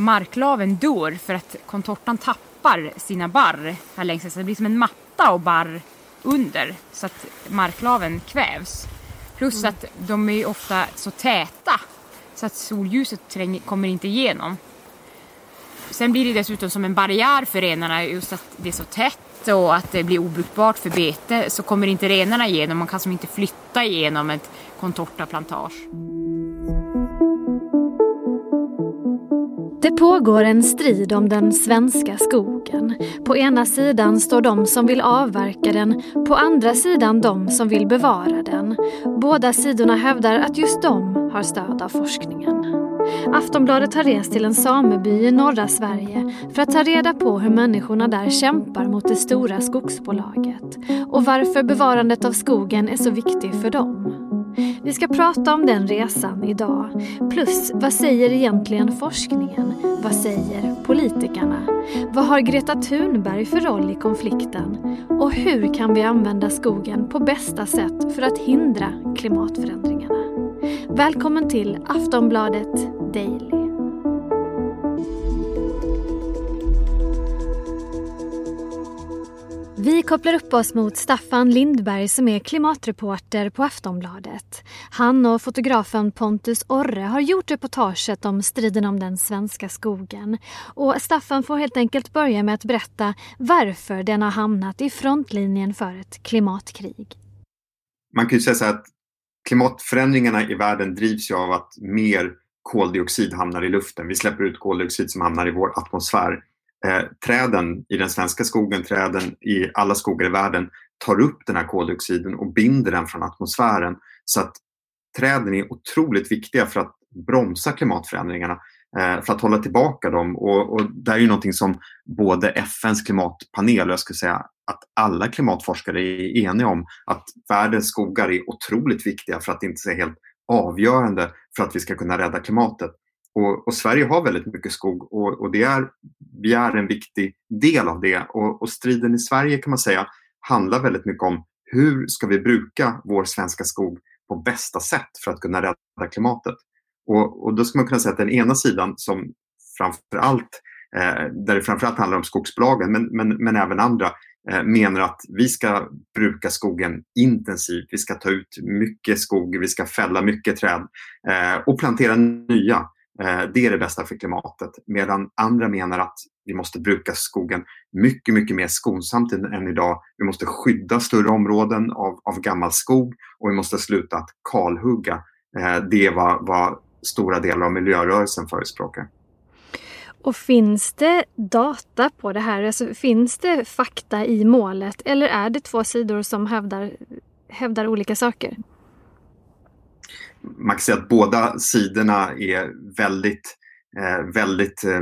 marklaven dör för att contortan tappar sina barr här längs Det blir som en matta och barr under så att marklaven kvävs. Plus mm. att de är ofta så täta så att solljuset tränger, kommer inte igenom. Sen blir det dessutom som en barriär för renarna just att det är så tätt och att det blir obrukbart för bete så kommer inte renarna igenom. Man kan som inte flytta igenom ett contortaplantage. Det pågår en strid om den svenska skogen. På ena sidan står de som vill avverka den, på andra sidan de som vill bevara den. Båda sidorna hävdar att just de har stöd av forskningen. Aftonbladet har rest till en sameby i norra Sverige för att ta reda på hur människorna där kämpar mot det stora skogsbolaget och varför bevarandet av skogen är så viktig för dem. Vi ska prata om den resan idag. Plus, vad säger egentligen forskningen? Vad säger politikerna? Vad har Greta Thunberg för roll i konflikten? Och hur kan vi använda skogen på bästa sätt för att hindra klimatförändringarna? Välkommen till Aftonbladet Daily. Vi kopplar upp oss mot Staffan Lindberg som är klimatreporter på Aftonbladet. Han och fotografen Pontus Orre har gjort reportaget om striden om den svenska skogen. Och Staffan får helt enkelt börja med att berätta varför den har hamnat i frontlinjen för ett klimatkrig. Man kan ju säga så att klimatförändringarna i världen drivs ju av att mer koldioxid hamnar i luften. Vi släpper ut koldioxid som hamnar i vår atmosfär eh, träden i den svenska skogen, träden i alla skogar i världen tar upp den här koldioxiden och binder den från atmosfären. Så att träden är otroligt viktiga för att bromsa klimatförändringarna, eh, för att hålla tillbaka dem. Och, och det är ju någonting som både FNs klimatpanel och jag skulle säga att alla klimatforskare är eniga om att världens skogar är otroligt viktiga för att inte säga helt avgörande för att vi ska kunna rädda klimatet. Och, och, Sverige har väldigt mycket skog och, och, det är, vi är en viktig del av det. Och, och, striden i Sverige kan man säga handlar väldigt mycket om hur ska vi bruka vår svenska skog på bästa sätt för att kunna rädda klimatet. Och, och då ska man kunna säga att den ena sidan som framför allt, eh, där det framförallt handlar om skogsbolagen men, men, men även andra, eh, menar att vi ska bruka skogen intensivt. Vi ska ta ut mycket skog, vi ska fälla mycket träd eh, och plantera nya. Eh, det är det bästa för klimatet. Medan andra menar att vi måste bruka skogen mycket, mycket mer skonsamt än idag. Vi måste skydda större områden av, av gammal skog och vi måste sluta att kalhugga. Eh, det är vad, vad stora delar av miljörörelsen förespråkar. Och finns det data på det här? Alltså, finns det fakta i målet eller är det två sidor som hävdar, hävdar olika saker? Man kan säga att båda sidorna är väldigt eh, väldigt, eh,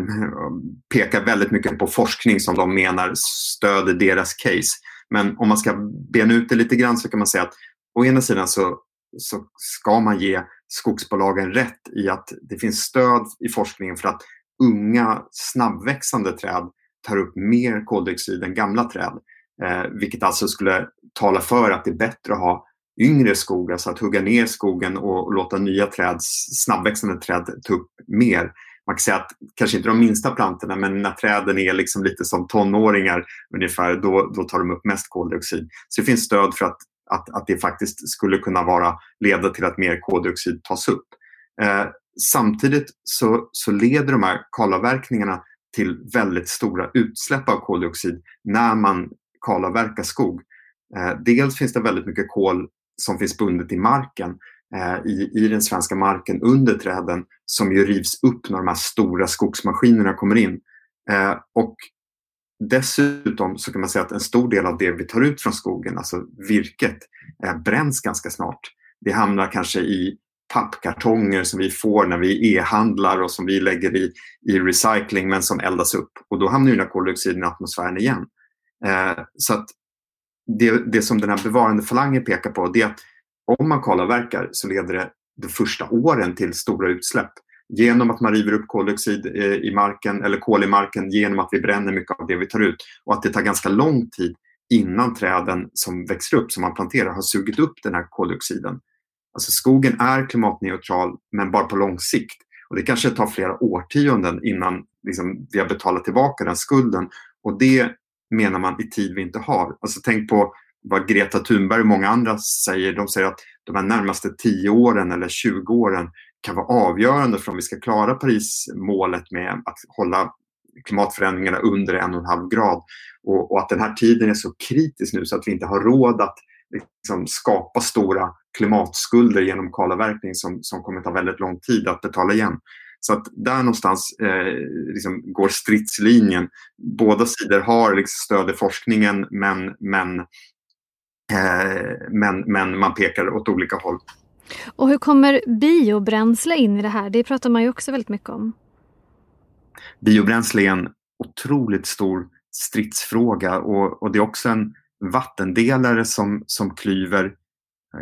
pekar väldigt mycket på forskning som de menar stöder deras case. Men om man ska bena ut det lite grann så kan man säga att å ena sidan så, så ska man ge skogsbolagen rätt i att det finns stöd i forskningen för att unga snabbväxande träd tar upp mer koldioxid än gamla träd. Eh, vilket alltså skulle tala för att det är bättre att ha yngre skog, alltså att hugga ner skogen och låta nya träd, snabbväxande träd ta upp mer. Man kan säga att kanske inte de minsta plantorna men när träden är liksom lite som tonåringar ungefär, då, då tar de upp mest koldioxid. Så det finns stöd för att, att, att det faktiskt skulle kunna vara, leda till att mer koldioxid tas upp. Eh, samtidigt så, så leder de här kalavverkningarna till väldigt stora utsläpp av koldioxid när man kalavverkar skog. Eh, dels finns det väldigt mycket kol som finns bundet i marken, eh, i, i den svenska marken under träden som ju rivs upp när de här stora skogsmaskinerna kommer in. Eh, och dessutom så kan man säga att en stor del av det vi tar ut från skogen, alltså virket, eh, bränns ganska snart. Det hamnar kanske i pappkartonger som vi får när vi e-handlar och som vi lägger i, i recycling men som eldas upp. Och då hamnar ju den här koldioxiden i atmosfären igen. Eh, så att det, det som den här bevarandefalangen pekar på det är att om man kalavverkar så leder det de första åren till stora utsläpp. Genom att man river upp koldioxid eh, i marken eller kol i marken genom att vi bränner mycket av det vi tar ut. Och att det tar ganska lång tid innan träden som växer upp, som man planterar, har sugit upp den här koldioxiden. Alltså skogen är klimatneutral men bara på lång sikt. Och det kanske tar flera årtionden innan liksom, vi har betalat tillbaka den skulden. Och det menar man i tid vi inte har. Alltså tänk på vad Greta Thunberg och många andra säger. De säger att de här närmaste 10 åren eller 20 åren kan vara avgörande för om vi ska klara Parismålet med att hålla klimatförändringarna under en och en halv grad. Och, och, att den här tiden är så kritisk nu så att vi inte har råd att liksom, skapa stora klimatskulder genom kalavverkning som, som kommer ta väldigt lång tid att betala igen. Så att där någonstans eh, liksom går stridslinjen. Båda sidor har liksom stöd i forskningen men, men, eh, men, men man pekar åt olika håll. Och hur kommer biobränsle in i det här? Det pratar man ju också väldigt mycket om. Biobränsle är en otroligt stor stridsfråga och, och det är också en vattendelare som, som klyver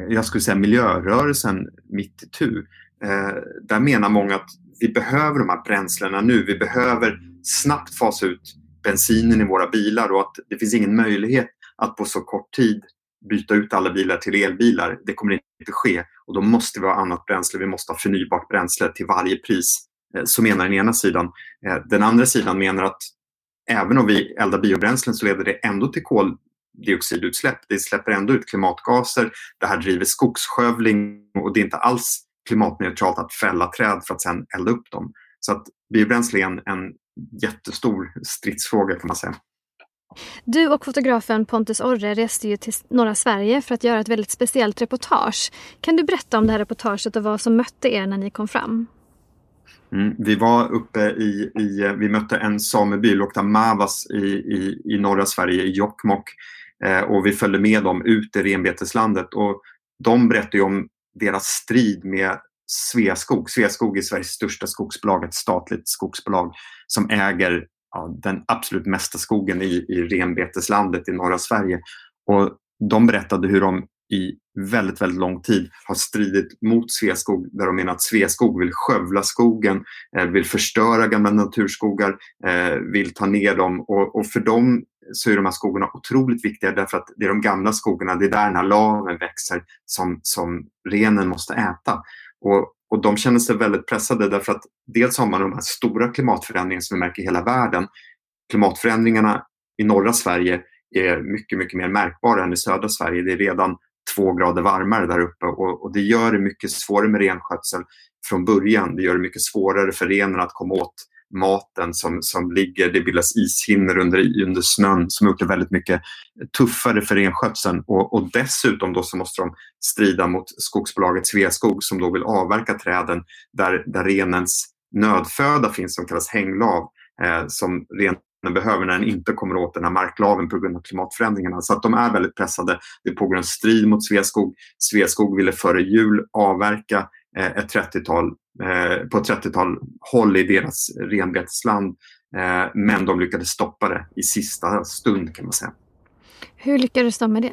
jag skulle säga miljörörelsen mitt i tu. Eh, där menar många att vi behöver de här bränslena nu. Vi behöver snabbt fasa ut bensinen i våra bilar och att det finns ingen möjlighet att på så kort tid byta ut alla bilar till elbilar. Det kommer inte ske och då måste vi ha annat bränsle. Vi måste ha förnybart bränsle till varje pris. Eh, så menar den ena sidan. Eh, den andra sidan menar att även om vi eldar biobränslen så leder det ändå till koldioxidutsläpp. Det släpper ändå ut klimatgaser. Det här driver skogsskövling och det är inte alls klimatneutralt att fälla träd för att sedan elda upp dem. Så att biobränsle är en, en jättestor stridsfråga kan man säga. Du och fotografen Pontus Orre reste ju till norra Sverige för att göra ett väldigt speciellt reportage. Kan du berätta om det här reportaget och vad som mötte er när ni kom fram? Mm, vi var uppe i, i, vi mötte en sameby, Lokta Mavas i, i, i norra Sverige, i Jokkmokk. Eh, och vi följde med dem ut i renbeteslandet och de berättade om deras strid med Sveaskog. Sveaskog är Sveriges största skogsbolag, ett statligt skogsbolag som äger ja, den absolut mesta skogen i, i renbeteslandet i norra Sverige. Och de berättade hur de i väldigt, väldigt lång tid har stridit mot Sveaskog där de menar att Sveaskog vill skövla skogen, eh, vill förstöra gamla naturskogar, eh, vill ta ner dem och, och, för dem så är de här skogarna otroligt viktiga därför att det är de gamla skogarna, det är där den här laven växer som, som renen måste äta. Och, och de känner sig väldigt pressade därför att dels har man de här stora klimatförändringarna som vi märker i hela världen. Klimatförändringarna i norra Sverige är mycket, mycket mer märkbara än i södra Sverige. Det är redan två grader varmare där uppe och, och, det gör det mycket svårare med renskötsel från början. Det gör det mycket svårare för renen att komma åt maten som, som ligger, det bildas ishinnor under, under snön som har gjort det väldigt mycket tuffare för renskötseln och, och dessutom då så måste de strida mot skogsbolaget Sveaskog som då vill avverka träden där, där renens nödföda finns som kallas hänglav eh, som renen behöver när den inte kommer åt den här marklaven på grund av klimatförändringarna. Så att de är väldigt pressade. Det pågår en strid mot Sveaskog. Sveaskog ville före jul avverka ett 30-tal, eh, på ett 30-tal håll i deras renbetesland. Eh, men de lyckades stoppa det i sista stund kan man säga. Hur lyckades de med det?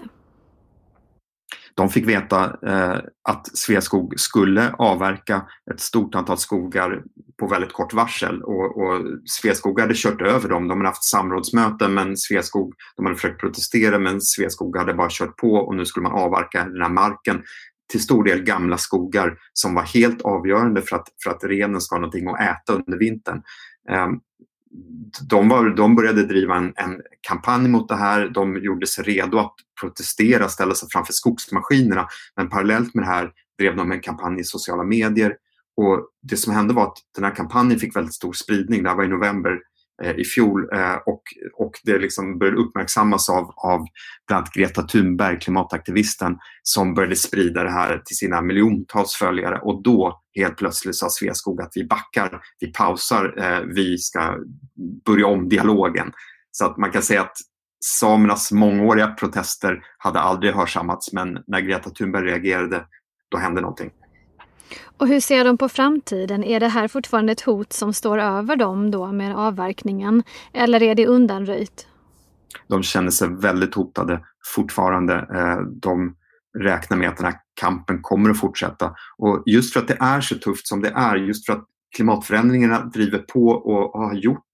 De fick veta eh, att Sveaskog skulle avverka ett stort antal skogar på väldigt kort varsel och, och Sveaskog hade kört över dem. De hade haft samrådsmöten men Sveaskog, de hade försökt protestera men Sveaskog hade bara kört på och nu skulle man avverka den här marken till stor del gamla skogar som var helt avgörande för att, för att renen ska ha någonting att äta under vintern. Ehm, de, var, de började driva en, en, kampanj mot det här. De gjorde sig redo att protestera, ställa sig framför skogsmaskinerna. Men parallellt med det här drev de en kampanj i sociala medier. Och det som hände var att den här kampanjen fick väldigt stor spridning. Det här var i november Eh, i fjol eh, och, och det liksom började uppmärksammas av, av bland annat Greta Thunberg, klimataktivisten, som började sprida det här till sina miljontals följare. Och då helt plötsligt sa Sveaskog att vi backar, vi pausar, eh, vi ska börja om dialogen. Så att man kan säga att samernas mångåriga protester hade aldrig hörsammats men när Greta Thunberg reagerade då hände någonting. Och hur ser de på framtiden? Är det här fortfarande ett hot som står över dem då med avverkningen? Eller är det undanröjt? De känner sig väldigt hotade fortfarande. Eh, de räknar med att den här kampen kommer att fortsätta. Och just för att det är så tufft som det är, just för att klimatförändringarna driver på och har gjort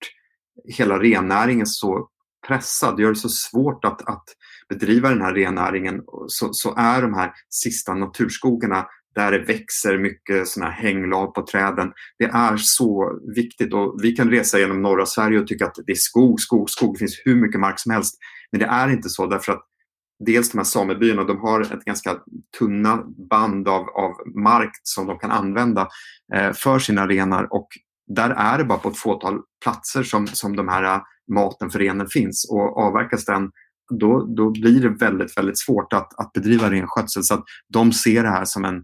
hela rennäringen så pressad, det gör det så svårt att, att bedriva den här rennäringen så, så är de här sista naturskogarna där det växer mycket såna hänglav på träden. Det är så viktigt och vi kan resa genom norra Sverige och tycka att det är skog, skog, skog. Det finns hur mycket mark som helst. Men det är inte så därför att dels de här samebyarna, de har ett ganska tunna band av, av mark som de kan använda eh, för sina renar och där är det bara på ett fåtal platser som, som de här eh, maten för renen finns och avverkas den då, då blir det väldigt, väldigt svårt att, att bedriva renskötsel. Så att de ser det här som en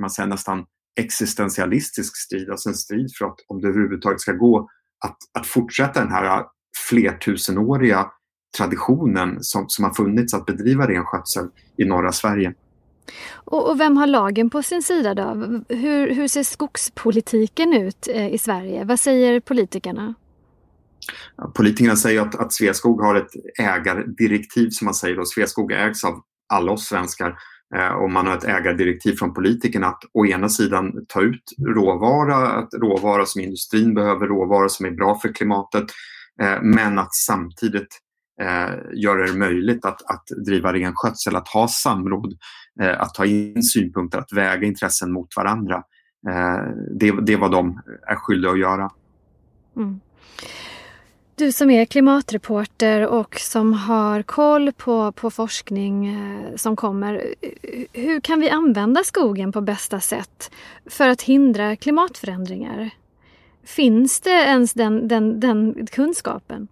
man säger, nästan existentialistisk strid, alltså en strid för att om det överhuvudtaget ska gå att, att fortsätta den här flertusenåriga traditionen som, som har funnits att bedriva renskötsel i norra Sverige. Och, och, vem har lagen på sin sida då? Hur, hur ser skogspolitiken ut eh, i Sverige? Vad säger politikerna? Politikerna säger att, att Sveaskog har ett ägardirektiv som man säger. Då. Sveaskog ägs av alla oss svenskar Eh, och man har ett ägardirektiv från politikerna att å ena sidan ta ut råvara, att råvara som industrin behöver, råvara som är bra för klimatet, eh, men att samtidigt eh, göra det möjligt att, att driva renskötsel, att ha samråd, att ta in synpunkter, att väga intressen mot varandra. Det, det är vad de är skyldiga att göra. Mm. Du som är klimatreporter och som har koll på, på forskning eh, som kommer. Hur kan vi använda skogen på bästa sätt för att hindra klimatförändringar? Finns det ens den, den, den kunskapen?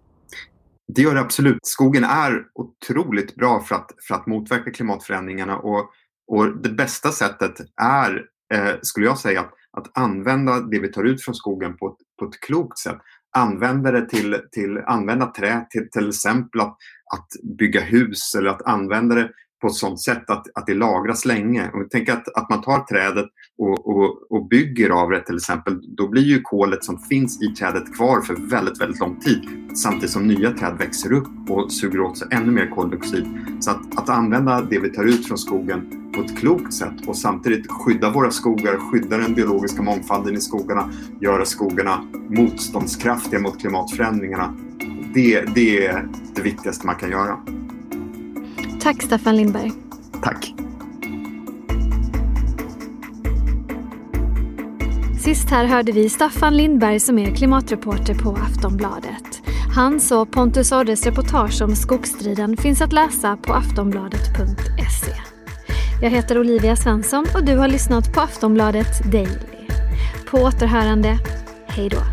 Det gör det absolut. Skogen är otroligt bra för att, för att motverka klimatförändringarna och, och det bästa sättet är, eh, skulle jag säga, att, att använda det vi tar ut från skogen på ett, på ett klokt sätt. Använda det till, till använda trä till till exempel att, att bygga hus eller att använda det på ett sådant sätt att, att det lagras länge. Och tänk att, att man tar trädet och, och, och bygger av det till exempel, då blir ju kolet som finns i trädet kvar för väldigt, väldigt lång tid samtidigt som nya träd växer upp och suger åt sig ännu mer koldioxid. Så att, att använda det vi tar ut från skogen på ett klokt sätt och samtidigt skydda våra skogar, skydda den biologiska mångfalden i skogarna, göra skogarna motståndskraftiga mot klimatförändringarna. Det, det är det viktigaste man kan göra. Tack Staffan Lindberg. Tack. Sist här hörde vi Staffan Lindberg som är klimatreporter på Aftonbladet. Hans och Pontus Orres reportage om skogsstriden finns att läsa på aftonbladet.se. Jag heter Olivia Svensson och du har lyssnat på Aftonbladet Daily. På återhörande, hej då.